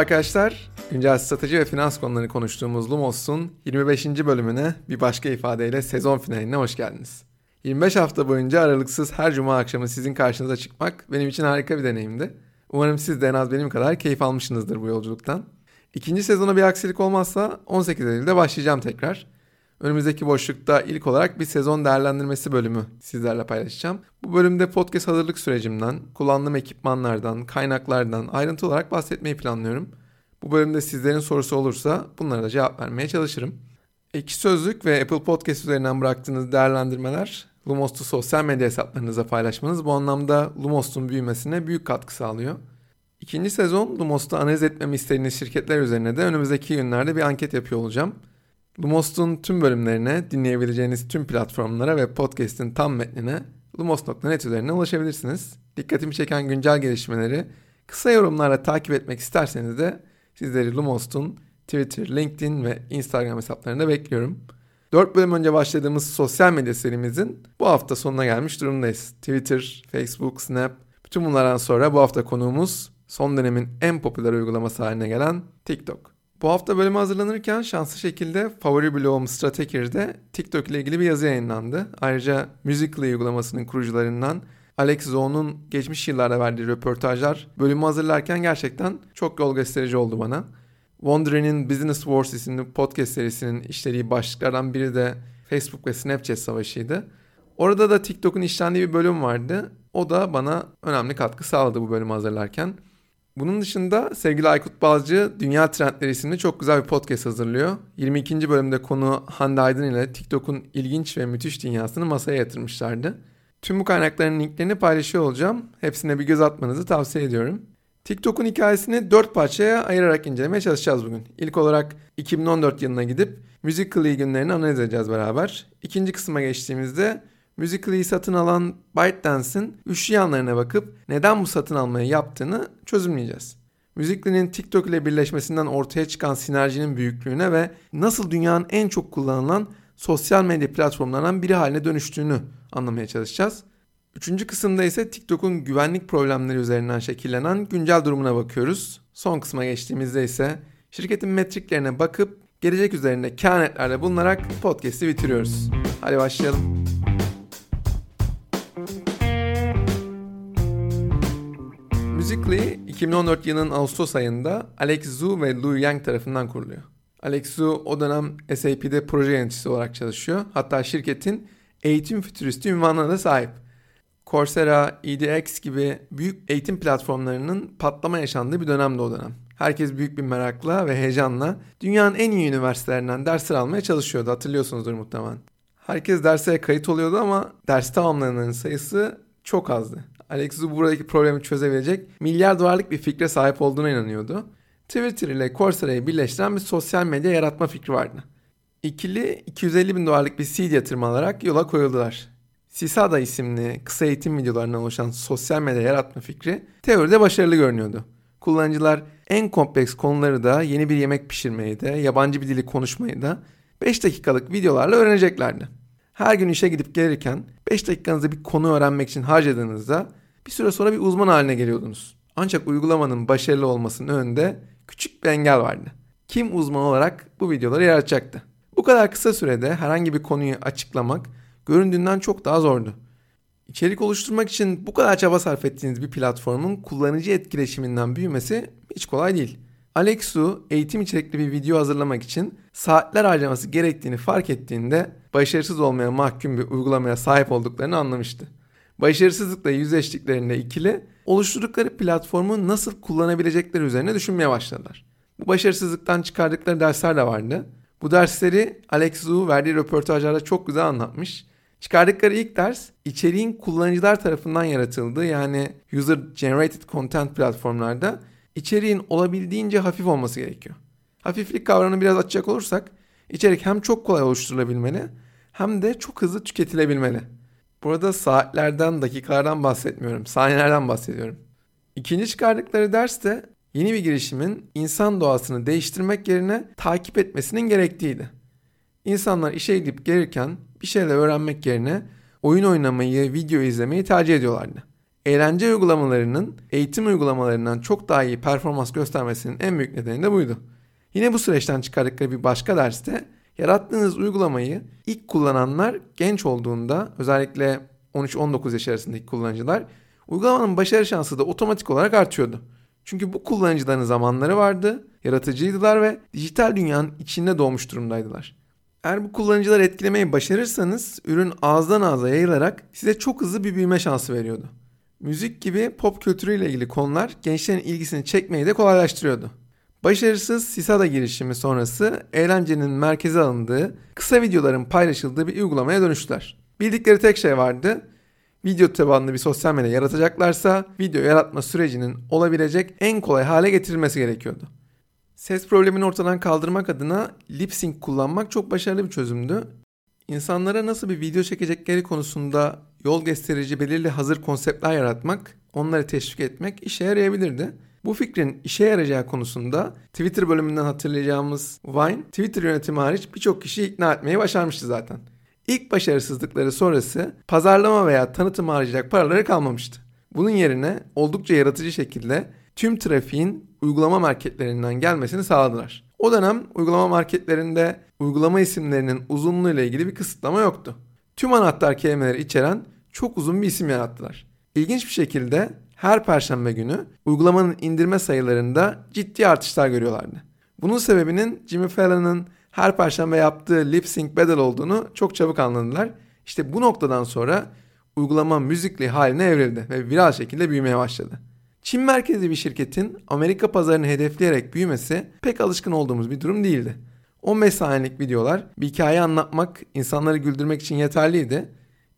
arkadaşlar. Güncel strateji ve finans konularını konuştuğumuz Lumos'un 25. bölümüne bir başka ifadeyle sezon finaline hoş geldiniz. 25 hafta boyunca aralıksız her cuma akşamı sizin karşınıza çıkmak benim için harika bir deneyimdi. Umarım siz de en az benim kadar keyif almışsınızdır bu yolculuktan. İkinci sezona bir aksilik olmazsa 18 Eylül'de başlayacağım tekrar. Önümüzdeki boşlukta ilk olarak bir sezon değerlendirmesi bölümü sizlerle paylaşacağım. Bu bölümde podcast hazırlık sürecimden, kullandığım ekipmanlardan, kaynaklardan ayrıntı olarak bahsetmeyi planlıyorum. Bu bölümde sizlerin sorusu olursa bunlara da cevap vermeye çalışırım. Ekşi Sözlük ve Apple Podcast üzerinden bıraktığınız değerlendirmeler Lumos'u sosyal medya hesaplarınıza paylaşmanız bu anlamda Lumos'un büyümesine büyük katkı sağlıyor. İkinci sezon Lumos'ta analiz etmemi istediğiniz şirketler üzerine de önümüzdeki günlerde bir anket yapıyor olacağım. Lumos'un tüm bölümlerine, dinleyebileceğiniz tüm platformlara ve podcast'in tam metnine lumos.net üzerinden ulaşabilirsiniz. Dikkatimi çeken güncel gelişmeleri kısa yorumlarla takip etmek isterseniz de sizleri Lumos'un Twitter, LinkedIn ve Instagram hesaplarında bekliyorum. 4 bölüm önce başladığımız sosyal medya serimizin bu hafta sonuna gelmiş durumdayız. Twitter, Facebook, Snap, bütün bunlardan sonra bu hafta konuğumuz son dönemin en popüler uygulaması haline gelen TikTok. Bu hafta bölümü hazırlanırken şanslı şekilde favori blogum Strateker'de TikTok ile ilgili bir yazı yayınlandı. Ayrıca Musical.ly uygulamasının kurucularından Alex Zone'un geçmiş yıllarda verdiği röportajlar bölümü hazırlarken gerçekten çok yol gösterici oldu bana. Wondery'nin Business Wars isimli podcast serisinin işlediği başlıklardan biri de Facebook ve Snapchat savaşıydı. Orada da TikTok'un işlendiği bir bölüm vardı. O da bana önemli katkı sağladı bu bölümü hazırlarken. Bunun dışında sevgili Aykut Balcı Dünya Trendleri isimli çok güzel bir podcast hazırlıyor. 22. bölümde konu Hande Aydın ile TikTok'un ilginç ve müthiş dünyasını masaya yatırmışlardı. Tüm bu kaynakların linklerini paylaşıyor olacağım. Hepsine bir göz atmanızı tavsiye ediyorum. TikTok'un hikayesini dört parçaya ayırarak incelemeye çalışacağız bugün. İlk olarak 2014 yılına gidip Musical.ly günlerini analiz edeceğiz beraber. İkinci kısma geçtiğimizde Musical.ly'i satın alan ByteDance'in üçlü yanlarına bakıp neden bu satın almayı yaptığını çözümleyeceğiz. Musical.ly'nin TikTok ile birleşmesinden ortaya çıkan sinerjinin büyüklüğüne ve nasıl dünyanın en çok kullanılan sosyal medya platformlarından biri haline dönüştüğünü anlamaya çalışacağız. Üçüncü kısımda ise TikTok'un güvenlik problemleri üzerinden şekillenen güncel durumuna bakıyoruz. Son kısma geçtiğimizde ise şirketin metriklerine bakıp gelecek üzerinde kehanetlerle bulunarak podcast'i bitiriyoruz. Hadi başlayalım. Musical.ly 2014 yılının Ağustos ayında Alex Zhu ve Lu Yang tarafından kuruluyor. Alex Zhu o dönem SAP'de proje yöneticisi olarak çalışıyor. Hatta şirketin eğitim fütüristi ünvanına da sahip. Coursera, EDX gibi büyük eğitim platformlarının patlama yaşandığı bir dönemde o dönem. Herkes büyük bir merakla ve heyecanla dünyanın en iyi üniversitelerinden dersler almaya çalışıyordu. Hatırlıyorsunuzdur muhtemelen. Herkes derslere kayıt oluyordu ama ders tamamlayanların sayısı çok azdı. Alex Zhu buradaki problemi çözebilecek milyar dolarlık bir fikre sahip olduğuna inanıyordu. Twitter ile Coursera'yı birleştiren bir sosyal medya yaratma fikri vardı. İkili 250 bin dolarlık bir seed yatırım alarak yola koyuldular. Sisada isimli kısa eğitim videolarından oluşan sosyal medya yaratma fikri teoride başarılı görünüyordu. Kullanıcılar en kompleks konuları da yeni bir yemek pişirmeyi de yabancı bir dili konuşmayı da 5 dakikalık videolarla öğreneceklerdi. Her gün işe gidip gelirken 5 dakikanızı bir konu öğrenmek için harcadığınızda bir süre sonra bir uzman haline geliyordunuz. Ancak uygulamanın başarılı olmasının önünde küçük bir engel vardı. Kim uzman olarak bu videoları yaratacaktı? Bu kadar kısa sürede herhangi bir konuyu açıklamak göründüğünden çok daha zordu. İçerik oluşturmak için bu kadar çaba sarf ettiğiniz bir platformun kullanıcı etkileşiminden büyümesi hiç kolay değil. Alexu eğitim içerikli bir video hazırlamak için saatler harcaması gerektiğini fark ettiğinde başarısız olmaya mahkum bir uygulamaya sahip olduklarını anlamıştı. Başarısızlıkla yüzleştiklerinde ikili oluşturdukları platformu nasıl kullanabilecekleri üzerine düşünmeye başladılar. Bu başarısızlıktan çıkardıkları dersler de vardı. Bu dersleri Alex Zhu verdiği röportajlarda çok güzel anlatmış. Çıkardıkları ilk ders içeriğin kullanıcılar tarafından yaratıldığı yani user generated content platformlarda içeriğin olabildiğince hafif olması gerekiyor. Hafiflik kavramını biraz açacak olursak içerik hem çok kolay oluşturulabilmeli hem de çok hızlı tüketilebilmeli. Burada saatlerden, dakikalardan bahsetmiyorum. Saniyelerden bahsediyorum. İkinci çıkardıkları ders de yeni bir girişimin insan doğasını değiştirmek yerine takip etmesinin gerektiğiydi. İnsanlar işe gidip gelirken bir şeyler öğrenmek yerine oyun oynamayı, video izlemeyi tercih ediyorlardı. eğlence uygulamalarının eğitim uygulamalarından çok daha iyi performans göstermesinin en büyük nedeni de buydu. Yine bu süreçten çıkardıkları bir başka derste yarattığınız uygulamayı ilk kullananlar genç olduğunda özellikle 13-19 yaş arasındaki kullanıcılar uygulamanın başarı şansı da otomatik olarak artıyordu. Çünkü bu kullanıcıların zamanları vardı, yaratıcıydılar ve dijital dünyanın içinde doğmuş durumdaydılar. Eğer bu kullanıcıları etkilemeyi başarırsanız ürün ağızdan ağza yayılarak size çok hızlı bir büyüme şansı veriyordu. Müzik gibi pop kültürüyle ilgili konular gençlerin ilgisini çekmeyi de kolaylaştırıyordu. Başarısız Sisada girişimi sonrası eğlencenin merkeze alındığı, kısa videoların paylaşıldığı bir uygulamaya dönüştüler. Bildikleri tek şey vardı. Video tabanlı bir sosyal medya yaratacaklarsa video yaratma sürecinin olabilecek en kolay hale getirilmesi gerekiyordu. Ses problemini ortadan kaldırmak adına lip sync kullanmak çok başarılı bir çözümdü. İnsanlara nasıl bir video çekecekleri konusunda yol gösterici belirli hazır konseptler yaratmak, onları teşvik etmek işe yarayabilirdi. Bu fikrin işe yarayacağı konusunda Twitter bölümünden hatırlayacağımız Vine, Twitter yönetimi hariç birçok kişiyi ikna etmeyi başarmıştı zaten. İlk başarısızlıkları sonrası pazarlama veya tanıtım harcayacak paraları kalmamıştı. Bunun yerine oldukça yaratıcı şekilde tüm trafiğin uygulama marketlerinden gelmesini sağladılar. O dönem uygulama marketlerinde uygulama isimlerinin uzunluğu ile ilgili bir kısıtlama yoktu. Tüm anahtar kelimeleri içeren çok uzun bir isim yarattılar. İlginç bir şekilde her perşembe günü uygulamanın indirme sayılarında ciddi artışlar görüyorlardı. Bunun sebebinin Jimmy Fallon'ın her perşembe yaptığı lip sync battle olduğunu çok çabuk anladılar. İşte bu noktadan sonra uygulama müzikli haline evrildi ve viral şekilde büyümeye başladı. Çin merkezli bir şirketin Amerika pazarını hedefleyerek büyümesi pek alışkın olduğumuz bir durum değildi. 15 saniyelik videolar bir hikaye anlatmak, insanları güldürmek için yeterliydi.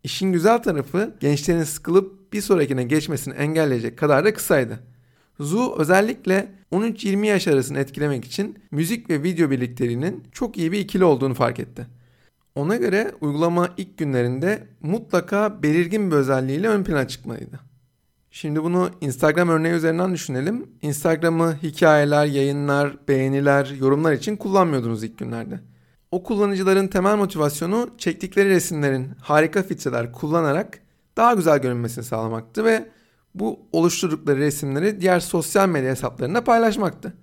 İşin güzel tarafı gençlerin sıkılıp bir sonrakine geçmesini engelleyecek kadar da kısaydı. Zu özellikle 13-20 yaş arasını etkilemek için müzik ve video birlikteliğinin çok iyi bir ikili olduğunu fark etti. Ona göre uygulama ilk günlerinde mutlaka belirgin bir özelliğiyle ön plana çıkmalıydı. Şimdi bunu Instagram örneği üzerinden düşünelim. Instagram'ı hikayeler, yayınlar, beğeniler, yorumlar için kullanmıyordunuz ilk günlerde. O kullanıcıların temel motivasyonu çektikleri resimlerin harika filtreler kullanarak daha güzel görünmesini sağlamaktı ve bu oluşturdukları resimleri diğer sosyal medya hesaplarında paylaşmaktı.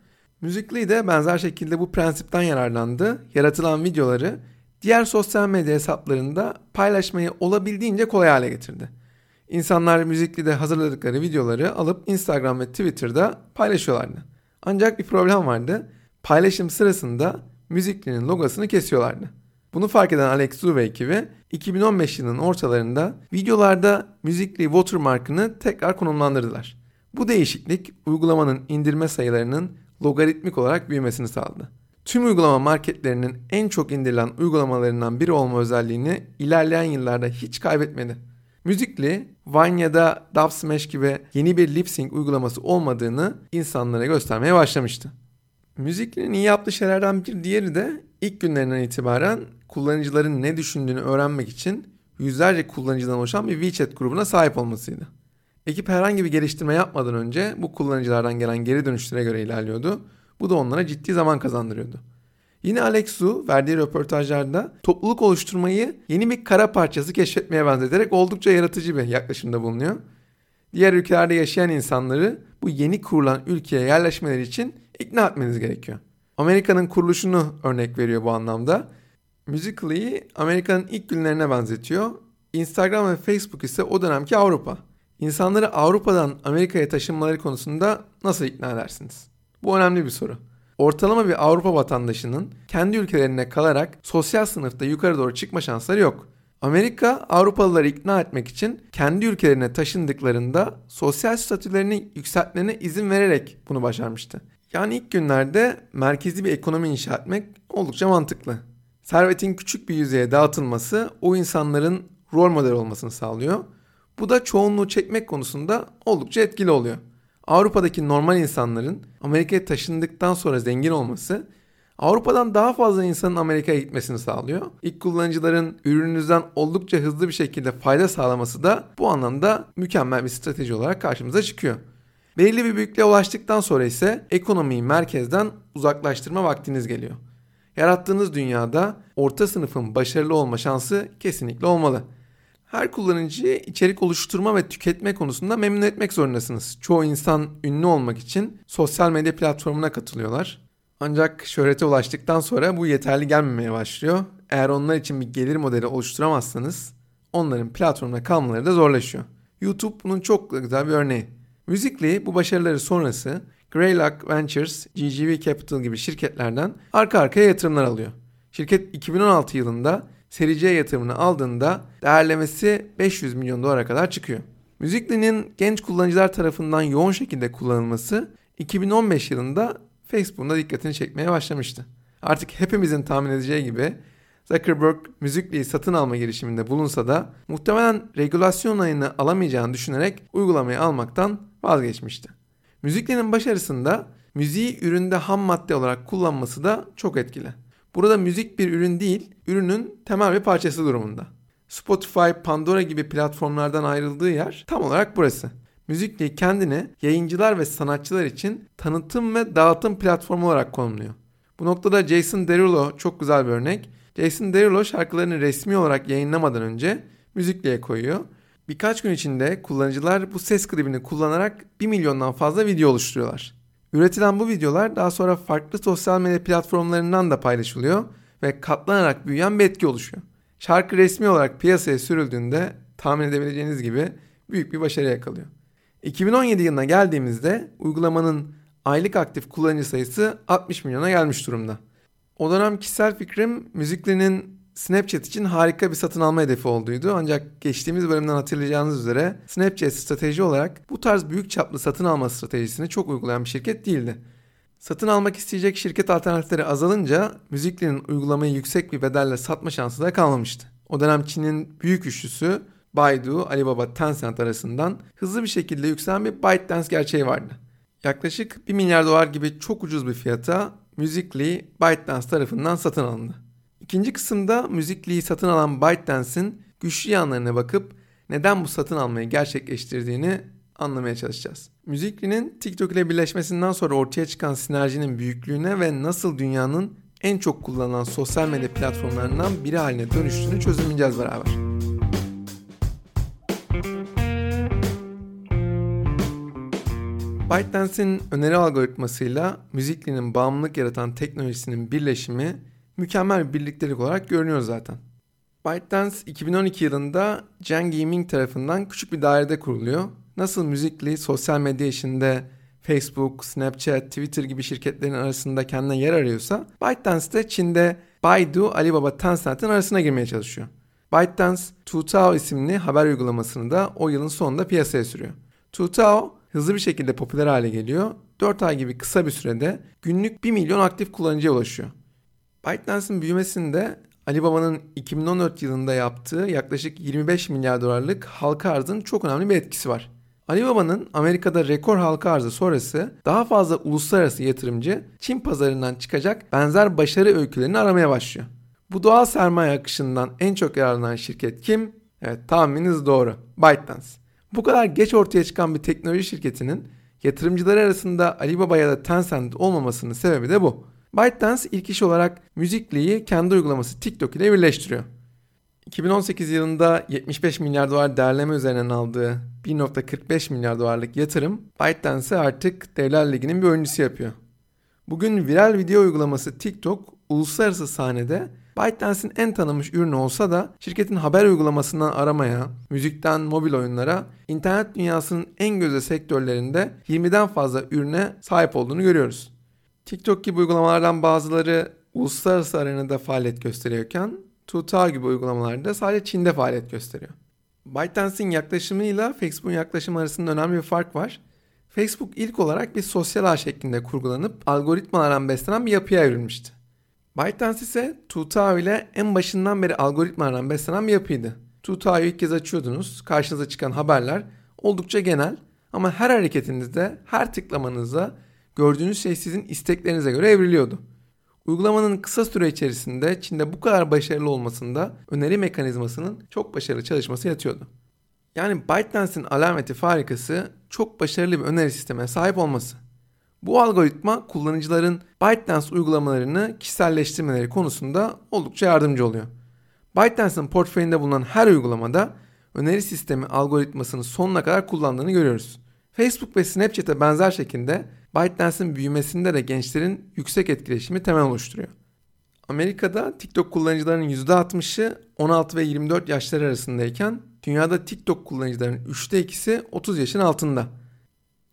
Müzikli de benzer şekilde bu prensipten yararlandı. Yaratılan videoları diğer sosyal medya hesaplarında paylaşmayı olabildiğince kolay hale getirdi. İnsanlar müzikli de hazırladıkları videoları alıp Instagram ve Twitter'da paylaşıyorlardı. Ancak bir problem vardı. Paylaşım sırasında müziklinin logosunu kesiyorlardı. Bunu fark eden Alex Zhu ve ekibi 2015 yılının ortalarında videolarda müzikli watermark'ını tekrar konumlandırdılar. Bu değişiklik uygulamanın indirme sayılarının logaritmik olarak büyümesini sağladı. Tüm uygulama marketlerinin en çok indirilen uygulamalarından biri olma özelliğini ilerleyen yıllarda hiç kaybetmedi. Müzikli, Vine ya da Dubsmash gibi yeni bir lip sync uygulaması olmadığını insanlara göstermeye başlamıştı. Müziklinin iyi yaptığı şeylerden bir diğeri de ilk günlerinden itibaren kullanıcıların ne düşündüğünü öğrenmek için yüzlerce kullanıcıdan oluşan bir WeChat grubuna sahip olmasıydı. Ekip herhangi bir geliştirme yapmadan önce bu kullanıcılardan gelen geri dönüşlere göre ilerliyordu. Bu da onlara ciddi zaman kazandırıyordu. Yine Alex Su verdiği röportajlarda topluluk oluşturmayı yeni bir kara parçası keşfetmeye benzeterek oldukça yaratıcı bir yaklaşımda bulunuyor. Diğer ülkelerde yaşayan insanları bu yeni kurulan ülkeye yerleşmeleri için ikna etmeniz gerekiyor. Amerika'nın kuruluşunu örnek veriyor bu anlamda. Musical.ly'i Amerika'nın ilk günlerine benzetiyor. Instagram ve Facebook ise o dönemki Avrupa. İnsanları Avrupa'dan Amerika'ya taşınmaları konusunda nasıl ikna edersiniz? Bu önemli bir soru. Ortalama bir Avrupa vatandaşının kendi ülkelerine kalarak sosyal sınıfta yukarı doğru çıkma şansları yok. Amerika Avrupalıları ikna etmek için kendi ülkelerine taşındıklarında sosyal statülerini yükseltmelerine izin vererek bunu başarmıştı. Yani ilk günlerde merkezi bir ekonomi inşa etmek oldukça mantıklı. Servetin küçük bir yüzeye dağıtılması o insanların rol model olmasını sağlıyor. Bu da çoğunluğu çekmek konusunda oldukça etkili oluyor. Avrupa'daki normal insanların Amerika'ya taşındıktan sonra zengin olması Avrupa'dan daha fazla insanın Amerika'ya gitmesini sağlıyor. İlk kullanıcıların ürününüzden oldukça hızlı bir şekilde fayda sağlaması da bu anlamda mükemmel bir strateji olarak karşımıza çıkıyor. Belirli bir büyüklüğe ulaştıktan sonra ise ekonomiyi merkezden uzaklaştırma vaktiniz geliyor. Yarattığınız dünyada orta sınıfın başarılı olma şansı kesinlikle olmalı. Her kullanıcıyı içerik oluşturma ve tüketme konusunda memnun etmek zorundasınız. Çoğu insan ünlü olmak için sosyal medya platformuna katılıyorlar. Ancak şöhrete ulaştıktan sonra bu yeterli gelmemeye başlıyor. Eğer onlar için bir gelir modeli oluşturamazsanız onların platformda kalmaları da zorlaşıyor. YouTube bunun çok güzel bir örneği. Müzikli bu başarıları sonrası Greylock Ventures, GGV Capital gibi şirketlerden arka arkaya yatırımlar alıyor. Şirket 2016 yılında seri C yatırımını aldığında değerlemesi 500 milyon dolara kadar çıkıyor. Müzikli'nin genç kullanıcılar tarafından yoğun şekilde kullanılması 2015 yılında Facebook'un da dikkatini çekmeye başlamıştı. Artık hepimizin tahmin edeceği gibi Zuckerberg Müzikli'yi satın alma girişiminde bulunsa da muhtemelen regülasyon ayını alamayacağını düşünerek uygulamayı almaktan vazgeçmişti. Müzikli'nin başarısında müziği üründe ham madde olarak kullanması da çok etkili. Burada müzik bir ürün değil, ürünün temel bir parçası durumunda. Spotify, Pandora gibi platformlardan ayrıldığı yer tam olarak burası. Müzikli kendini yayıncılar ve sanatçılar için tanıtım ve dağıtım platformu olarak konumluyor. Bu noktada Jason Derulo çok güzel bir örnek. Jason Derulo şarkılarını resmi olarak yayınlamadan önce Müzikli'ye koyuyor. Birkaç gün içinde kullanıcılar bu ses klibini kullanarak 1 milyondan fazla video oluşturuyorlar. Üretilen bu videolar daha sonra farklı sosyal medya platformlarından da paylaşılıyor ve katlanarak büyüyen bir etki oluşuyor. Şarkı resmi olarak piyasaya sürüldüğünde tahmin edebileceğiniz gibi büyük bir başarı yakalıyor. 2017 yılına geldiğimizde uygulamanın aylık aktif kullanıcı sayısı 60 milyona gelmiş durumda. O dönem kişisel fikrim müziklerinin Snapchat için harika bir satın alma hedefi olduğuydu. Ancak geçtiğimiz bölümden hatırlayacağınız üzere Snapchat strateji olarak bu tarz büyük çaplı satın alma stratejisini çok uygulayan bir şirket değildi. Satın almak isteyecek şirket alternatifleri azalınca Müzikli'nin uygulamayı yüksek bir bedelle satma şansı da kalmamıştı. O dönem Çin'in büyük üçlüsü Baidu, Alibaba, Tencent arasından hızlı bir şekilde yükselen bir ByteDance gerçeği vardı. Yaklaşık 1 milyar dolar gibi çok ucuz bir fiyata Musical.ly ByteDance tarafından satın alındı. İkinci kısımda Musical.ly'i satın alan ByteDance'in güçlü yanlarına bakıp neden bu satın almayı gerçekleştirdiğini anlamaya çalışacağız. Musical.ly'nin TikTok ile birleşmesinden sonra ortaya çıkan sinerjinin büyüklüğüne ve nasıl dünyanın en çok kullanılan sosyal medya platformlarından biri haline dönüştüğünü çözümleyeceğiz beraber. ByteDance'in öneri algoritmasıyla Müzikli'nin bağımlılık yaratan teknolojisinin birleşimi mükemmel bir birliktelik olarak görünüyor zaten. ByteDance 2012 yılında Jen Gaming tarafından küçük bir dairede kuruluyor. Nasıl Müzikli sosyal medya işinde Facebook, Snapchat, Twitter gibi şirketlerin arasında kendine yer arıyorsa ByteDance de Çin'de Baidu, Alibaba, Tencent'in arasına girmeye çalışıyor. ByteDance, Tutao isimli haber uygulamasını da o yılın sonunda piyasaya sürüyor. Tutao hızlı bir şekilde popüler hale geliyor. 4 ay gibi kısa bir sürede günlük 1 milyon aktif kullanıcıya ulaşıyor. ByteDance'ın büyümesinde Alibaba'nın 2014 yılında yaptığı yaklaşık 25 milyar dolarlık halka arzın çok önemli bir etkisi var. Alibaba'nın Amerika'da rekor halka arzı sonrası daha fazla uluslararası yatırımcı Çin pazarından çıkacak benzer başarı öykülerini aramaya başlıyor. Bu doğal sermaye akışından en çok yararlanan şirket kim? Evet tahmininiz doğru. ByteDance. Bu kadar geç ortaya çıkan bir teknoloji şirketinin yatırımcıları arasında Alibaba ya da Tencent olmamasının sebebi de bu. ByteDance ilk iş olarak Müzikli'yi kendi uygulaması TikTok ile birleştiriyor. 2018 yılında 75 milyar dolar değerleme üzerinden aldığı 1.45 milyar dolarlık yatırım ByteDance'ı artık Devler Ligi'nin bir oyuncusu yapıyor. Bugün viral video uygulaması TikTok uluslararası sahnede ByteDance'in en tanınmış ürünü olsa da şirketin haber uygulamasından aramaya, müzikten mobil oyunlara, internet dünyasının en gözde sektörlerinde 20'den fazla ürüne sahip olduğunu görüyoruz. TikTok gibi uygulamalardan bazıları uluslararası arenada faaliyet gösteriyorken Tutar gibi uygulamalarda sadece Çin'de faaliyet gösteriyor. ByteDance'in yaklaşımıyla Facebook'un yaklaşımı arasında önemli bir fark var. Facebook ilk olarak bir sosyal ağ şeklinde kurgulanıp algoritmalardan beslenen bir yapıya evrilmişti. ByteDance ise Tutao ile en başından beri algoritmalardan beslenen bir yapıydı. Tutao'yu ilk kez açıyordunuz, karşınıza çıkan haberler oldukça genel ama her hareketinizde, her tıklamanızda gördüğünüz şey sizin isteklerinize göre evriliyordu. Uygulamanın kısa süre içerisinde Çin'de bu kadar başarılı olmasında öneri mekanizmasının çok başarılı çalışması yatıyordu. Yani ByteDance'in alameti farikası çok başarılı bir öneri sistemine sahip olması. Bu algoritma kullanıcıların ByteDance uygulamalarını kişiselleştirmeleri konusunda oldukça yardımcı oluyor. ByteDance'ın portföyünde bulunan her uygulamada öneri sistemi algoritmasını sonuna kadar kullandığını görüyoruz. Facebook ve Snapchat'e benzer şekilde ByteDance'in büyümesinde de gençlerin yüksek etkileşimi temel oluşturuyor. Amerika'da TikTok kullanıcılarının %60'ı 16 ve 24 yaşları arasındayken dünyada TikTok kullanıcılarının 3'te 2'si 30 yaşın altında.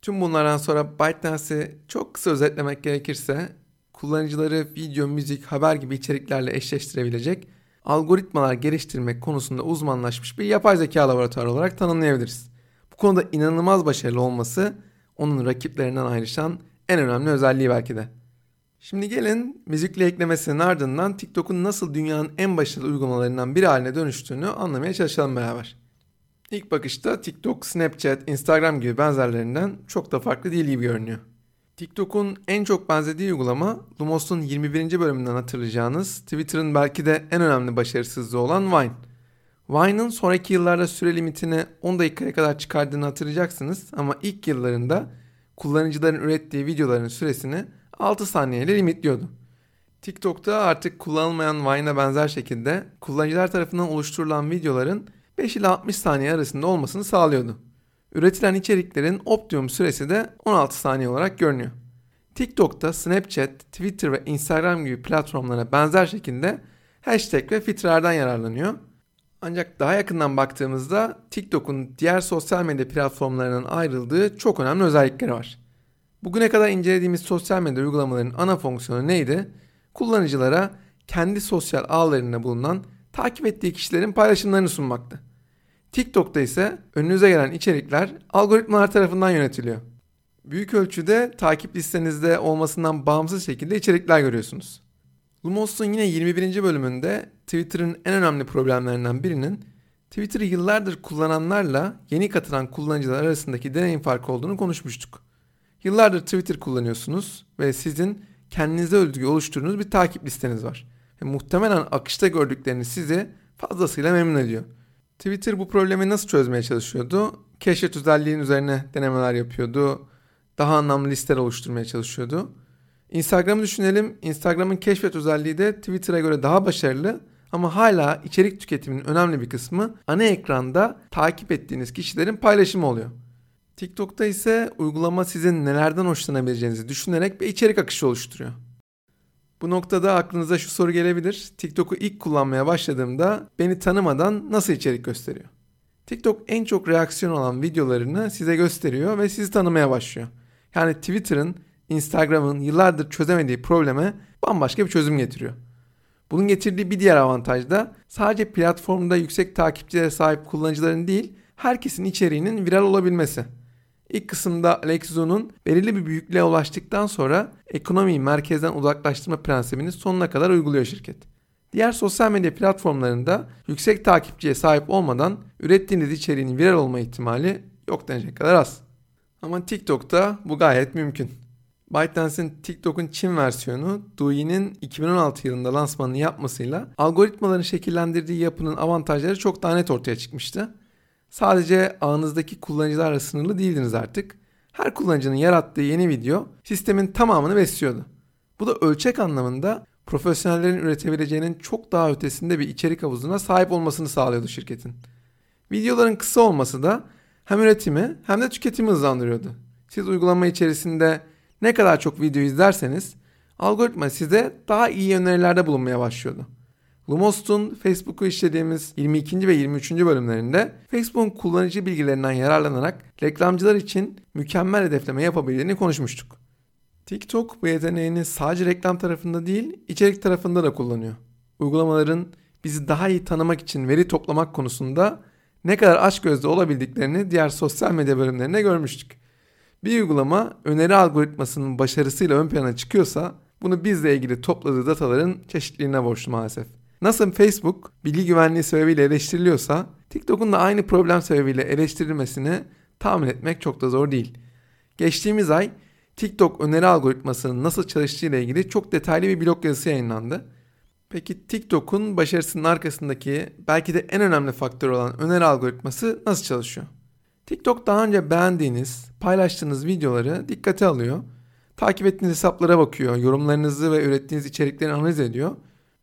Tüm bunlardan sonra ByteDance'i çok kısa özetlemek gerekirse kullanıcıları video, müzik, haber gibi içeriklerle eşleştirebilecek algoritmalar geliştirmek konusunda uzmanlaşmış bir yapay zeka laboratuvarı olarak tanımlayabiliriz. Bu konuda inanılmaz başarılı olması onun rakiplerinden ayrışan en önemli özelliği belki de. Şimdi gelin müzikle eklemesinin ardından TikTok'un nasıl dünyanın en başarılı uygulamalarından biri haline dönüştüğünü anlamaya çalışalım beraber. İlk bakışta TikTok, Snapchat, Instagram gibi benzerlerinden çok da farklı değil gibi görünüyor. TikTok'un en çok benzediği uygulama Lumos'un 21. bölümünden hatırlayacağınız Twitter'ın belki de en önemli başarısızlığı olan Vine. Vine'ın sonraki yıllarda süre limitini 10 dakikaya kadar çıkardığını hatırlayacaksınız ama ilk yıllarında kullanıcıların ürettiği videoların süresini 6 saniyeyle limitliyordu. TikTok'ta artık kullanılmayan Vine'a benzer şekilde kullanıcılar tarafından oluşturulan videoların 5 ile 60 saniye arasında olmasını sağlıyordu. Üretilen içeriklerin optimum süresi de 16 saniye olarak görünüyor. TikTok'ta Snapchat, Twitter ve Instagram gibi platformlara benzer şekilde hashtag ve filtrelerden yararlanıyor. Ancak daha yakından baktığımızda TikTok'un diğer sosyal medya platformlarından ayrıldığı çok önemli özellikleri var. Bugüne kadar incelediğimiz sosyal medya uygulamalarının ana fonksiyonu neydi? Kullanıcılara kendi sosyal ağlarında bulunan takip ettiği kişilerin paylaşımlarını sunmaktı. TikTok'ta ise önünüze gelen içerikler algoritmalar tarafından yönetiliyor. Büyük ölçüde takip listenizde olmasından bağımsız şekilde içerikler görüyorsunuz. Lumos'un yine 21. bölümünde Twitter'ın en önemli problemlerinden birinin Twitter'ı yıllardır kullananlarla yeni katılan kullanıcılar arasındaki deneyim farkı olduğunu konuşmuştuk. Yıllardır Twitter kullanıyorsunuz ve sizin kendinize özgü oluşturduğunuz bir takip listeniz var. Ve muhtemelen akışta gördükleriniz sizi fazlasıyla memnun ediyor. Twitter bu problemi nasıl çözmeye çalışıyordu? Keşfet özelliğinin üzerine denemeler yapıyordu. Daha anlamlı listeler oluşturmaya çalışıyordu. Instagram'ı düşünelim. Instagram'ın keşfet özelliği de Twitter'a göre daha başarılı ama hala içerik tüketiminin önemli bir kısmı ana ekranda takip ettiğiniz kişilerin paylaşımı oluyor. TikTok'ta ise uygulama sizin nelerden hoşlanabileceğinizi düşünerek bir içerik akışı oluşturuyor. Bu noktada aklınıza şu soru gelebilir. TikTok'u ilk kullanmaya başladığımda beni tanımadan nasıl içerik gösteriyor? TikTok en çok reaksiyon alan videolarını size gösteriyor ve sizi tanımaya başlıyor. Yani Twitter'ın, Instagram'ın yıllardır çözemediği probleme bambaşka bir çözüm getiriyor. Bunun getirdiği bir diğer avantaj da sadece platformda yüksek takipçilere sahip kullanıcıların değil, herkesin içeriğinin viral olabilmesi. İlk kısımda Alex belirli bir büyüklüğe ulaştıktan sonra ekonomiyi merkezden uzaklaştırma prensibini sonuna kadar uyguluyor şirket. Diğer sosyal medya platformlarında yüksek takipçiye sahip olmadan ürettiğiniz içeriğin viral olma ihtimali yok denecek kadar az. Ama TikTok'ta bu gayet mümkün. ByteDance'in TikTok'un Çin versiyonu Douyi'nin 2016 yılında lansmanını yapmasıyla algoritmaların şekillendirdiği yapının avantajları çok daha net ortaya çıkmıştı. Sadece ağınızdaki kullanıcılarla sınırlı değildiniz artık. Her kullanıcının yarattığı yeni video sistemin tamamını besliyordu. Bu da ölçek anlamında profesyonellerin üretebileceğinin çok daha ötesinde bir içerik havuzuna sahip olmasını sağlıyordu şirketin. Videoların kısa olması da hem üretimi hem de tüketimi hızlandırıyordu. Siz uygulama içerisinde ne kadar çok video izlerseniz algoritma size daha iyi önerilerde bulunmaya başlıyordu. Lumos'un Facebook'u işlediğimiz 22. ve 23. bölümlerinde Facebook'un kullanıcı bilgilerinden yararlanarak reklamcılar için mükemmel hedefleme yapabildiğini konuşmuştuk. TikTok bu yeteneğini sadece reklam tarafında değil, içerik tarafında da kullanıyor. Uygulamaların bizi daha iyi tanımak için veri toplamak konusunda ne kadar aç gözlü olabildiklerini diğer sosyal medya bölümlerinde görmüştük. Bir uygulama öneri algoritmasının başarısıyla ön plana çıkıyorsa bunu bizle ilgili topladığı dataların çeşitliliğine borçlu maalesef. Nasıl Facebook bilgi güvenliği sebebiyle eleştiriliyorsa TikTok'un da aynı problem sebebiyle eleştirilmesini tahmin etmek çok da zor değil. Geçtiğimiz ay TikTok öneri algoritmasının nasıl çalıştığı ile ilgili çok detaylı bir blog yazısı yayınlandı. Peki TikTok'un başarısının arkasındaki belki de en önemli faktör olan öneri algoritması nasıl çalışıyor? TikTok daha önce beğendiğiniz, paylaştığınız videoları dikkate alıyor. Takip ettiğiniz hesaplara bakıyor, yorumlarınızı ve ürettiğiniz içerikleri analiz ediyor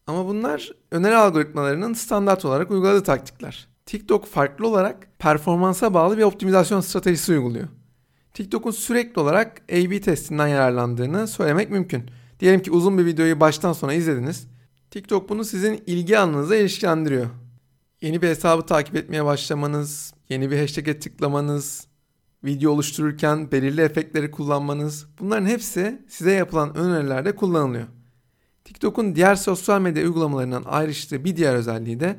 ama bunlar öneri algoritmalarının standart olarak uyguladığı taktikler. TikTok farklı olarak performansa bağlı bir optimizasyon stratejisi uyguluyor. TikTok'un sürekli olarak A-B testinden yararlandığını söylemek mümkün. Diyelim ki uzun bir videoyu baştan sona izlediniz. TikTok bunu sizin ilgi alanınıza ilişkilendiriyor. Yeni bir hesabı takip etmeye başlamanız, yeni bir hashtag'e tıklamanız, video oluştururken belirli efektleri kullanmanız bunların hepsi size yapılan önerilerde kullanılıyor. TikTok'un diğer sosyal medya uygulamalarından ayrıştığı bir diğer özelliği de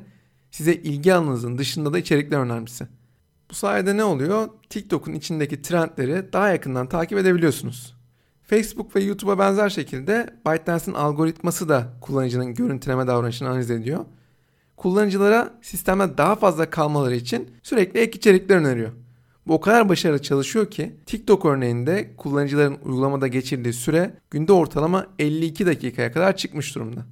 size ilgi alanınızın dışında da içerikler önermesi. Bu sayede ne oluyor? TikTok'un içindeki trendleri daha yakından takip edebiliyorsunuz. Facebook ve YouTube'a benzer şekilde ByteDance'in algoritması da kullanıcının görüntüleme davranışını analiz ediyor. Kullanıcılara sistemde daha fazla kalmaları için sürekli ek içerikler öneriyor. Bu o kadar başarılı çalışıyor ki TikTok örneğinde kullanıcıların uygulamada geçirdiği süre günde ortalama 52 dakikaya kadar çıkmış durumda.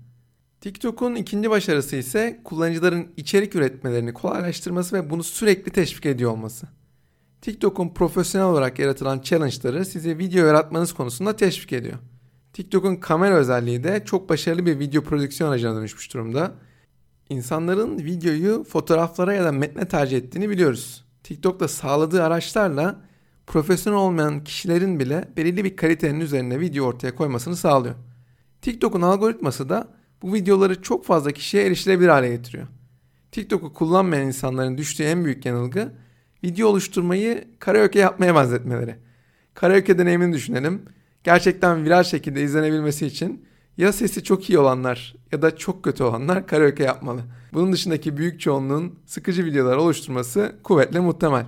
TikTok'un ikinci başarısı ise kullanıcıların içerik üretmelerini kolaylaştırması ve bunu sürekli teşvik ediyor olması. TikTok'un profesyonel olarak yaratılan challenge'ları size video yaratmanız konusunda teşvik ediyor. TikTok'un kamera özelliği de çok başarılı bir video prodüksiyon aracına dönüşmüş durumda. İnsanların videoyu fotoğraflara ya da metne tercih ettiğini biliyoruz. TikTok'ta sağladığı araçlarla profesyonel olmayan kişilerin bile belirli bir kalitenin üzerine video ortaya koymasını sağlıyor. TikTok'un algoritması da bu videoları çok fazla kişiye erişilebilir hale getiriyor. TikTok'u kullanmayan insanların düştüğü en büyük yanılgı video oluşturmayı karaoke yapmaya benzetmeleri. Karaoke deneyimini düşünelim. Gerçekten viral şekilde izlenebilmesi için ya sesi çok iyi olanlar ya da çok kötü olanlar karaoke yapmalı. Bunun dışındaki büyük çoğunluğun sıkıcı videolar oluşturması kuvvetle muhtemel.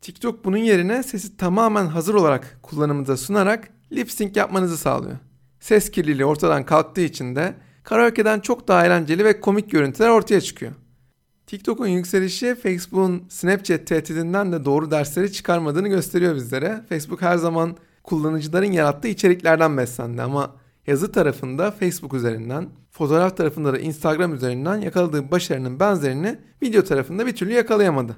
TikTok bunun yerine sesi tamamen hazır olarak kullanımınıza sunarak lip sync yapmanızı sağlıyor. Ses kirliliği ortadan kalktığı için de karaoke'den çok daha eğlenceli ve komik görüntüler ortaya çıkıyor. TikTok'un yükselişi Facebook'un Snapchat tehdidinden de doğru dersleri çıkarmadığını gösteriyor bizlere. Facebook her zaman kullanıcıların yarattığı içeriklerden beslendi ama yazı tarafında Facebook üzerinden, fotoğraf tarafında da Instagram üzerinden yakaladığı başarının benzerini video tarafında bir türlü yakalayamadı.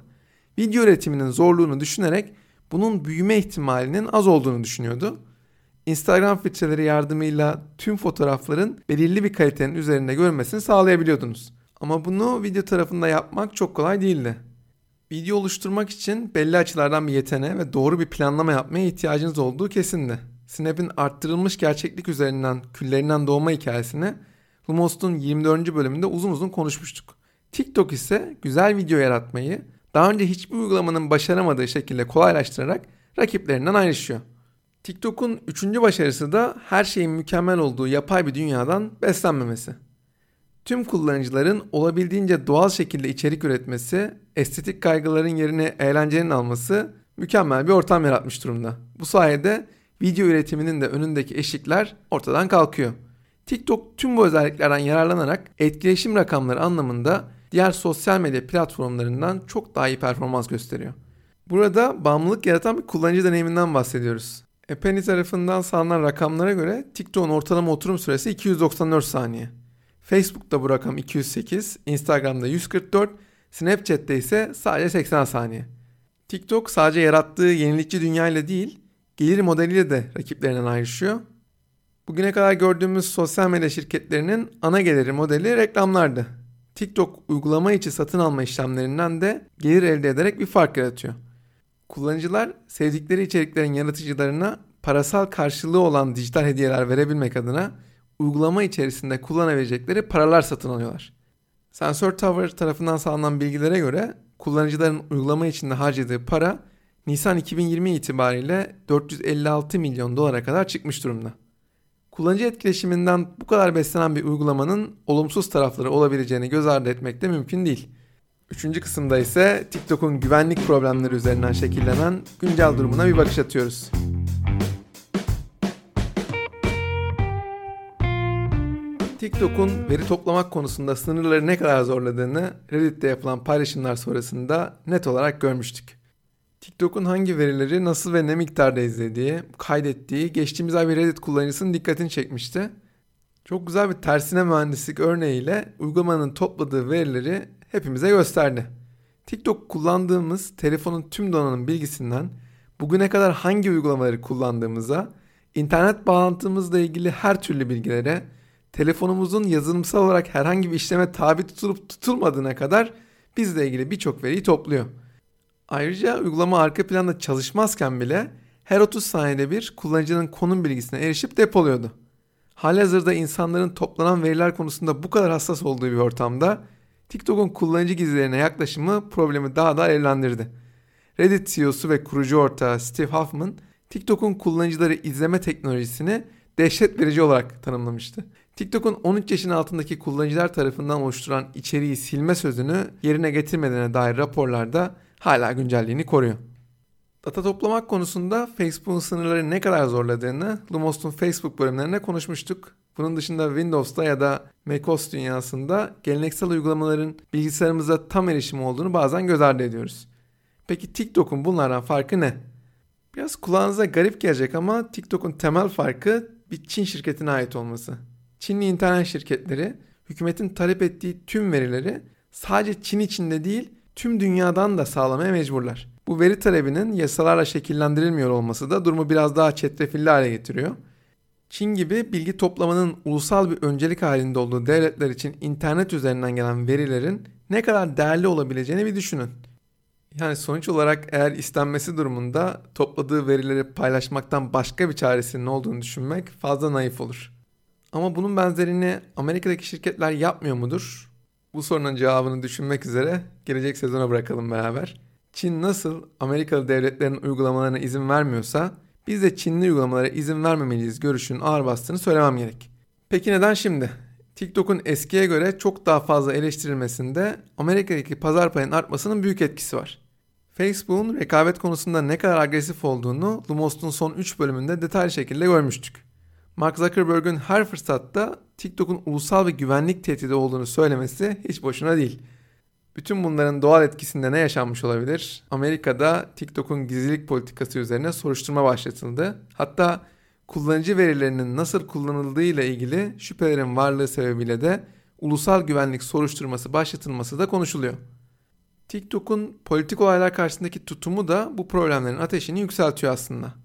Video üretiminin zorluğunu düşünerek bunun büyüme ihtimalinin az olduğunu düşünüyordu. Instagram filtreleri yardımıyla tüm fotoğrafların belirli bir kalitenin üzerinde görmesini sağlayabiliyordunuz. Ama bunu video tarafında yapmak çok kolay değildi. Video oluşturmak için belli açılardan bir yeteneğe ve doğru bir planlama yapmaya ihtiyacınız olduğu kesindi. Snap'in arttırılmış gerçeklik üzerinden küllerinden doğma hikayesini Lumos'un 24. bölümünde uzun uzun konuşmuştuk. TikTok ise güzel video yaratmayı daha önce hiçbir uygulamanın başaramadığı şekilde kolaylaştırarak rakiplerinden ayrışıyor. TikTok'un üçüncü başarısı da her şeyin mükemmel olduğu yapay bir dünyadan beslenmemesi. Tüm kullanıcıların olabildiğince doğal şekilde içerik üretmesi, estetik kaygıların yerine eğlencenin alması mükemmel bir ortam yaratmış durumda. Bu sayede video üretiminin de önündeki eşikler ortadan kalkıyor. TikTok tüm bu özelliklerden yararlanarak etkileşim rakamları anlamında diğer sosyal medya platformlarından çok daha iyi performans gösteriyor. Burada bağımlılık yaratan bir kullanıcı deneyiminden bahsediyoruz. Epeni tarafından sağlanan rakamlara göre TikTok'un ortalama oturum süresi 294 saniye. Facebook'ta bu rakam 208, Instagram'da 144, Snapchat'te ise sadece 80 saniye. TikTok sadece yarattığı yenilikçi dünyayla değil, gelir modeliyle de rakiplerinden ayrışıyor. Bugüne kadar gördüğümüz sosyal medya şirketlerinin ana geliri modeli reklamlardı. TikTok uygulama içi satın alma işlemlerinden de gelir elde ederek bir fark yaratıyor. Kullanıcılar sevdikleri içeriklerin yaratıcılarına parasal karşılığı olan dijital hediyeler verebilmek adına uygulama içerisinde kullanabilecekleri paralar satın alıyorlar. Sensor Tower tarafından sağlanan bilgilere göre kullanıcıların uygulama içinde harcadığı para Nisan 2020 itibariyle 456 milyon dolara kadar çıkmış durumda. Kullanıcı etkileşiminden bu kadar beslenen bir uygulamanın olumsuz tarafları olabileceğini göz ardı etmek de mümkün değil. Üçüncü kısımda ise TikTok'un güvenlik problemleri üzerinden şekillenen güncel durumuna bir bakış atıyoruz. TikTok'un veri toplamak konusunda sınırları ne kadar zorladığını Reddit'te yapılan paylaşımlar sonrasında net olarak görmüştük. TikTok'un hangi verileri nasıl ve ne miktarda izlediği, kaydettiği geçtiğimiz ay bir Reddit kullanıcısının dikkatini çekmişti. Çok güzel bir tersine mühendislik örneğiyle uygulamanın topladığı verileri hepimize gösterdi. TikTok kullandığımız telefonun tüm donanım bilgisinden bugüne kadar hangi uygulamaları kullandığımıza, internet bağlantımızla ilgili her türlü bilgilere, telefonumuzun yazılımsal olarak herhangi bir işleme tabi tutulup tutulmadığına kadar bizle ilgili birçok veriyi topluyor. Ayrıca uygulama arka planda çalışmazken bile her 30 saniyede bir kullanıcının konum bilgisine erişip depoluyordu. Halihazırda insanların toplanan veriler konusunda bu kadar hassas olduğu bir ortamda TikTok'un kullanıcı gizlilerine yaklaşımı problemi daha da evlendirdi. Reddit CEO'su ve kurucu ortağı Steve Huffman, TikTok'un kullanıcıları izleme teknolojisini dehşet verici olarak tanımlamıştı. TikTok'un 13 yaşın altındaki kullanıcılar tarafından oluşturan içeriği silme sözünü yerine getirmediğine dair raporlarda hala güncelliğini koruyor. Data toplamak konusunda Facebook'un sınırları ne kadar zorladığını Lumos'un Facebook bölümlerinde konuşmuştuk. Bunun dışında Windows'ta ya da macOS dünyasında geleneksel uygulamaların bilgisayarımıza tam erişimi olduğunu bazen göz ardı ediyoruz. Peki TikTok'un bunlardan farkı ne? Biraz kulağınıza garip gelecek ama TikTok'un temel farkı bir Çin şirketine ait olması. Çinli internet şirketleri hükümetin talep ettiği tüm verileri sadece Çin içinde değil tüm dünyadan da sağlamaya mecburlar. Bu veri talebinin yasalarla şekillendirilmiyor olması da durumu biraz daha çetrefilli hale getiriyor. Çin gibi bilgi toplamanın ulusal bir öncelik halinde olduğu devletler için internet üzerinden gelen verilerin ne kadar değerli olabileceğini bir düşünün. Yani sonuç olarak eğer istenmesi durumunda topladığı verileri paylaşmaktan başka bir çaresinin olduğunu düşünmek fazla naif olur. Ama bunun benzerini Amerika'daki şirketler yapmıyor mudur? Bu sorunun cevabını düşünmek üzere gelecek sezona bırakalım beraber. Çin nasıl Amerikalı devletlerin uygulamalarına izin vermiyorsa biz de Çinli uygulamalara izin vermemeliyiz görüşünün ağır bastığını söylemem gerek. Peki neden şimdi? TikTok'un eskiye göre çok daha fazla eleştirilmesinde Amerika'daki pazar payının artmasının büyük etkisi var. Facebook'un rekabet konusunda ne kadar agresif olduğunu Lumos'un son 3 bölümünde detaylı şekilde görmüştük. Mark Zuckerberg'ün her fırsatta TikTok'un ulusal bir güvenlik tehdidi olduğunu söylemesi hiç boşuna değil. Bütün bunların doğal etkisinde ne yaşanmış olabilir? Amerika'da TikTok'un gizlilik politikası üzerine soruşturma başlatıldı. Hatta kullanıcı verilerinin nasıl kullanıldığı ile ilgili şüphelerin varlığı sebebiyle de ulusal güvenlik soruşturması başlatılması da konuşuluyor. TikTok'un politik olaylar karşısındaki tutumu da bu problemlerin ateşini yükseltiyor aslında.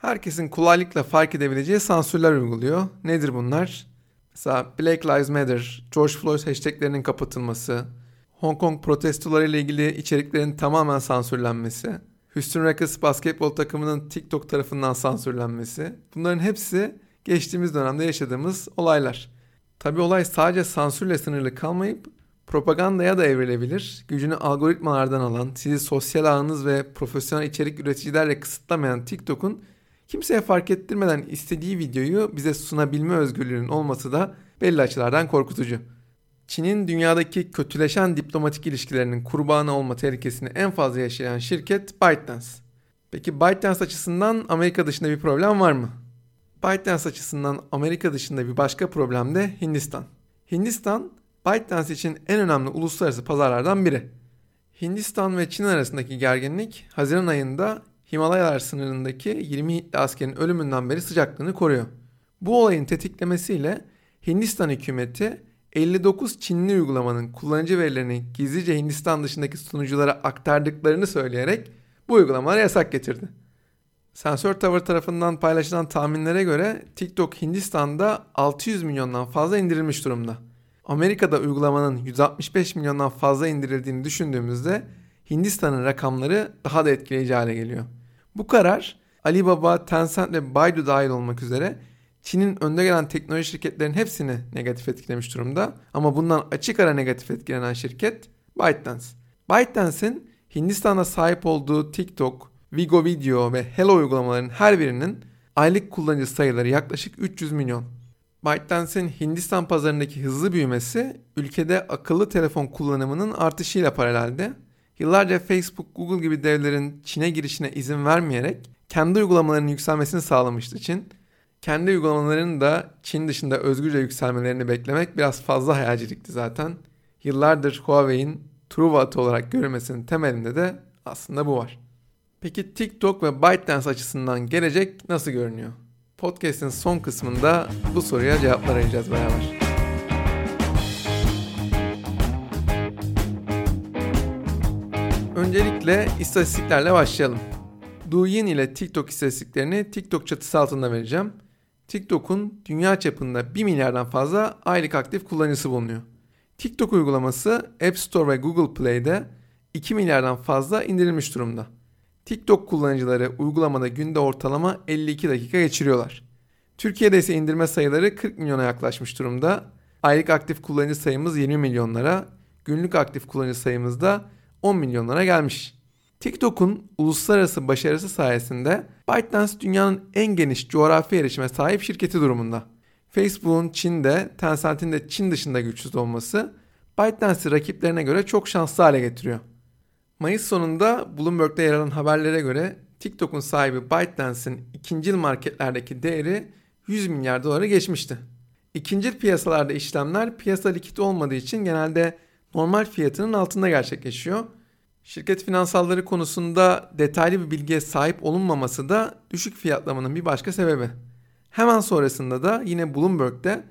Herkesin kolaylıkla fark edebileceği sansürler uyguluyor. Nedir bunlar? Mesela Black Lives Matter, George Floyd hashtaglerinin kapatılması, Hong Kong protestoları ile ilgili içeriklerin tamamen sansürlenmesi, Houston Rockets basketbol takımının TikTok tarafından sansürlenmesi. Bunların hepsi geçtiğimiz dönemde yaşadığımız olaylar. Tabi olay sadece sansürle sınırlı kalmayıp propagandaya da evrilebilir. Gücünü algoritmalardan alan, sizi sosyal ağınız ve profesyonel içerik üreticilerle kısıtlamayan TikTok'un kimseye fark ettirmeden istediği videoyu bize sunabilme özgürlüğünün olması da belli açılardan korkutucu. Çin'in dünyadaki kötüleşen diplomatik ilişkilerinin kurbanı olma tehlikesini en fazla yaşayan şirket ByteDance. Peki ByteDance açısından Amerika dışında bir problem var mı? ByteDance açısından Amerika dışında bir başka problem de Hindistan. Hindistan, ByteDance için en önemli uluslararası pazarlardan biri. Hindistan ve Çin arasındaki gerginlik Haziran ayında Himalayalar sınırındaki 20 Hintli askerin ölümünden beri sıcaklığını koruyor. Bu olayın tetiklemesiyle Hindistan hükümeti 59 Çinli uygulamanın kullanıcı verilerini gizlice Hindistan dışındaki sunuculara aktardıklarını söyleyerek bu uygulamalara yasak getirdi. Sensör Tower tarafından paylaşılan tahminlere göre TikTok Hindistan'da 600 milyondan fazla indirilmiş durumda. Amerika'da uygulamanın 165 milyondan fazla indirildiğini düşündüğümüzde Hindistan'ın rakamları daha da etkileyici hale geliyor. Bu karar Alibaba, Tencent ve Baidu dahil olmak üzere Çin'in önde gelen teknoloji şirketlerin hepsini negatif etkilemiş durumda. Ama bundan açık ara negatif etkilenen şirket ByteDance. ByteDance'in Hindistan'da sahip olduğu TikTok, Vigo Video ve Hello uygulamaların her birinin aylık kullanıcı sayıları yaklaşık 300 milyon. ByteDance'in Hindistan pazarındaki hızlı büyümesi ülkede akıllı telefon kullanımının artışıyla paralelde. Yıllarca Facebook, Google gibi devlerin Çin'e girişine izin vermeyerek kendi uygulamalarının yükselmesini sağlamıştı Çin kendi uygulamalarının da Çin dışında özgürce yükselmelerini beklemek biraz fazla hayalcilikti zaten. Yıllardır Huawei'in Truva olarak görülmesinin temelinde de aslında bu var. Peki TikTok ve ByteDance açısından gelecek nasıl görünüyor? Podcast'in son kısmında bu soruya cevaplar arayacağız beraber. Öncelikle istatistiklerle başlayalım. Douyin ile TikTok istatistiklerini TikTok çatısı altında vereceğim. TikTok'un dünya çapında 1 milyardan fazla aylık aktif kullanıcısı bulunuyor. TikTok uygulaması App Store ve Google Play'de 2 milyardan fazla indirilmiş durumda. TikTok kullanıcıları uygulamada günde ortalama 52 dakika geçiriyorlar. Türkiye'de ise indirme sayıları 40 milyona yaklaşmış durumda. Aylık aktif kullanıcı sayımız 20 milyonlara, günlük aktif kullanıcı sayımız da 10 milyonlara gelmiş. TikTok'un uluslararası başarısı sayesinde ByteDance dünyanın en geniş coğrafi erişime sahip şirketi durumunda. Facebook'un Çin'de, Tencent'in de Çin dışında güçsüz olması ByteDance'i rakiplerine göre çok şanslı hale getiriyor. Mayıs sonunda Bloomberg'de yer alan haberlere göre TikTok'un sahibi ByteDance'in ikinci marketlerdeki değeri 100 milyar doları geçmişti. İkinci piyasalarda işlemler piyasa likit olmadığı için genelde normal fiyatının altında gerçekleşiyor. Şirket finansalları konusunda detaylı bir bilgiye sahip olunmaması da düşük fiyatlamanın bir başka sebebi. Hemen sonrasında da yine Bloomberg'de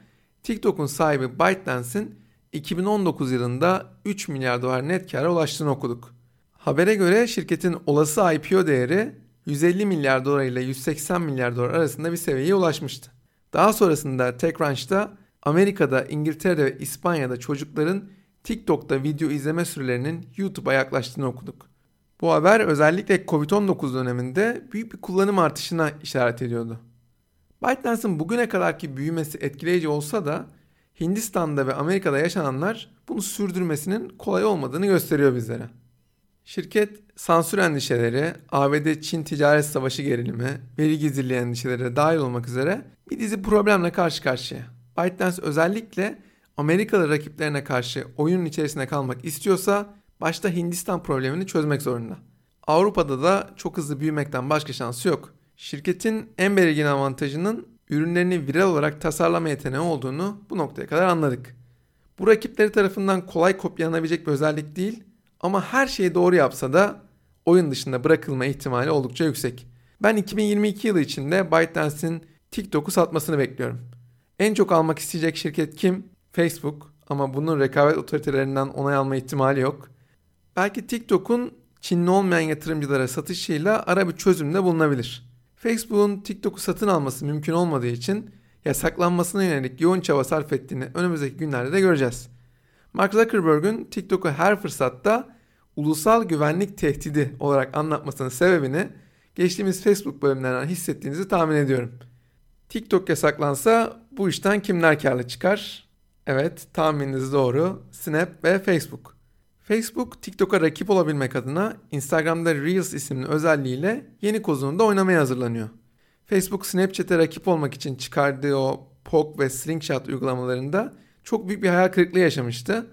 TikTok'un sahibi ByteDance'in 2019 yılında 3 milyar dolar net kâra ulaştığını okuduk. Habere göre şirketin olası IPO değeri 150 milyar dolar ile 180 milyar dolar arasında bir seviyeye ulaşmıştı. Daha sonrasında TechCrunch'ta Amerika'da, İngiltere'de ve İspanya'da çocukların TikTok'ta video izleme sürelerinin YouTube'a yaklaştığını okuduk. Bu haber özellikle Covid-19 döneminde büyük bir kullanım artışına işaret ediyordu. ByteDance'ın bugüne kadarki büyümesi etkileyici olsa da Hindistan'da ve Amerika'da yaşananlar bunu sürdürmesinin kolay olmadığını gösteriyor bizlere. Şirket sansür endişeleri, ABD-Çin ticaret savaşı gerilimi, veri gizliliği endişeleri dahil olmak üzere bir dizi problemle karşı karşıya. ByteDance özellikle Amerikalı rakiplerine karşı oyunun içerisinde kalmak istiyorsa başta Hindistan problemini çözmek zorunda. Avrupa'da da çok hızlı büyümekten başka şansı yok. Şirketin en belirgin avantajının ürünlerini viral olarak tasarlama yeteneği olduğunu bu noktaya kadar anladık. Bu rakipleri tarafından kolay kopyalanabilecek bir özellik değil ama her şeyi doğru yapsa da oyun dışında bırakılma ihtimali oldukça yüksek. Ben 2022 yılı içinde ByteDance'in TikTok'u satmasını bekliyorum. En çok almak isteyecek şirket kim? Facebook ama bunun rekabet otoritelerinden onay alma ihtimali yok. Belki TikTok'un Çinli olmayan yatırımcılara satışıyla ara bir çözümde bulunabilir. Facebook'un TikTok'u satın alması mümkün olmadığı için yasaklanmasına yönelik yoğun çaba sarf ettiğini önümüzdeki günlerde de göreceğiz. Mark Zuckerberg'ün TikTok'u her fırsatta ulusal güvenlik tehdidi olarak anlatmasının sebebini geçtiğimiz Facebook bölümlerinden hissettiğinizi tahmin ediyorum. TikTok yasaklansa bu işten kimler karlı çıkar? Evet tahmininiz doğru. Snap ve Facebook. Facebook TikTok'a rakip olabilmek adına Instagram'da Reels isimli özelliğiyle yeni kozunu da oynamaya hazırlanıyor. Facebook Snapchat'e rakip olmak için çıkardığı o Pog ve Slingshot uygulamalarında çok büyük bir hayal kırıklığı yaşamıştı.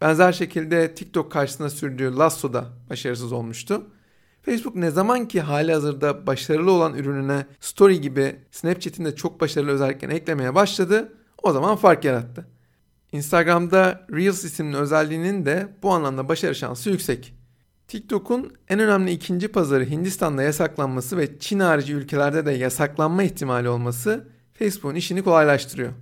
Benzer şekilde TikTok karşısında sürdüğü Lasso da başarısız olmuştu. Facebook ne zaman ki hali hazırda başarılı olan ürününe Story gibi Snapchat'in de çok başarılı özelliklerini eklemeye başladı, o zaman fark yarattı. Instagram'da Reels isimli özelliğinin de bu anlamda başarı şansı yüksek. TikTok'un en önemli ikinci pazarı Hindistan'da yasaklanması ve Çin harici ülkelerde de yasaklanma ihtimali olması Facebook'un işini kolaylaştırıyor.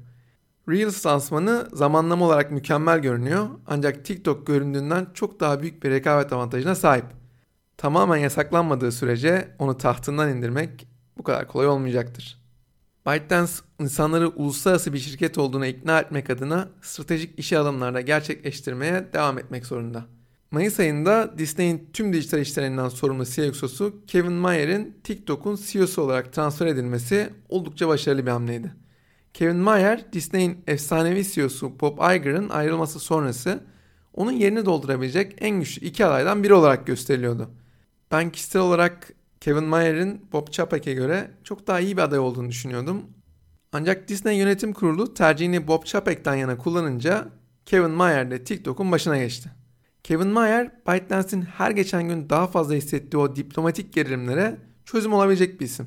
Reels lansmanı zamanlama olarak mükemmel görünüyor ancak TikTok göründüğünden çok daha büyük bir rekabet avantajına sahip. Tamamen yasaklanmadığı sürece onu tahtından indirmek bu kadar kolay olmayacaktır. ByteDance insanları uluslararası bir şirket olduğuna ikna etmek adına stratejik işe alımlarda gerçekleştirmeye devam etmek zorunda. Mayıs ayında Disney'in tüm dijital işlerinden sorumlu CXO'su Kevin Mayer'in TikTok'un CEO'su olarak transfer edilmesi oldukça başarılı bir hamleydi. Kevin Mayer, Disney'in efsanevi CEO'su Bob Iger'ın ayrılması sonrası onun yerini doldurabilecek en güçlü iki adaydan biri olarak gösteriliyordu. Ben kişisel olarak Kevin Mayer'in Bob Chapek'e göre çok daha iyi bir aday olduğunu düşünüyordum. Ancak Disney Yönetim Kurulu tercihini Bob Chapek'ten yana kullanınca Kevin Mayer de TikTok'un başına geçti. Kevin Mayer, ByteDance'in her geçen gün daha fazla hissettiği o diplomatik gerilimlere çözüm olabilecek bir isim.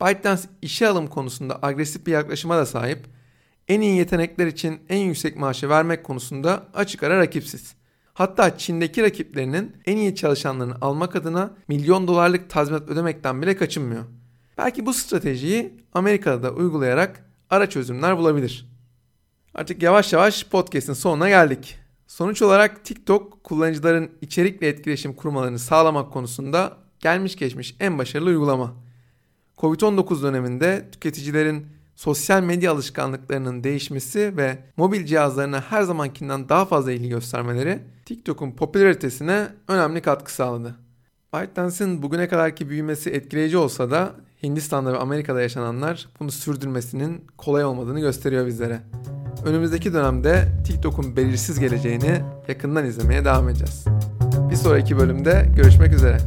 ByteDance işe alım konusunda agresif bir yaklaşıma da sahip, en iyi yetenekler için en yüksek maaşı vermek konusunda açık ara rakipsiz. Hatta Çin'deki rakiplerinin en iyi çalışanlarını almak adına milyon dolarlık tazminat ödemekten bile kaçınmıyor. Belki bu stratejiyi Amerika'da da uygulayarak ara çözümler bulabilir. Artık yavaş yavaş podcast'in sonuna geldik. Sonuç olarak TikTok kullanıcıların içerikle etkileşim kurmalarını sağlamak konusunda gelmiş geçmiş en başarılı uygulama. Covid-19 döneminde tüketicilerin sosyal medya alışkanlıklarının değişmesi ve mobil cihazlarına her zamankinden daha fazla ilgi göstermeleri TikTok'un popülaritesine önemli katkı sağladı. ByteDance'in bugüne kadarki büyümesi etkileyici olsa da Hindistan'da ve Amerika'da yaşananlar bunu sürdürmesinin kolay olmadığını gösteriyor bizlere. Önümüzdeki dönemde TikTok'un belirsiz geleceğini yakından izlemeye devam edeceğiz. Bir sonraki bölümde görüşmek üzere.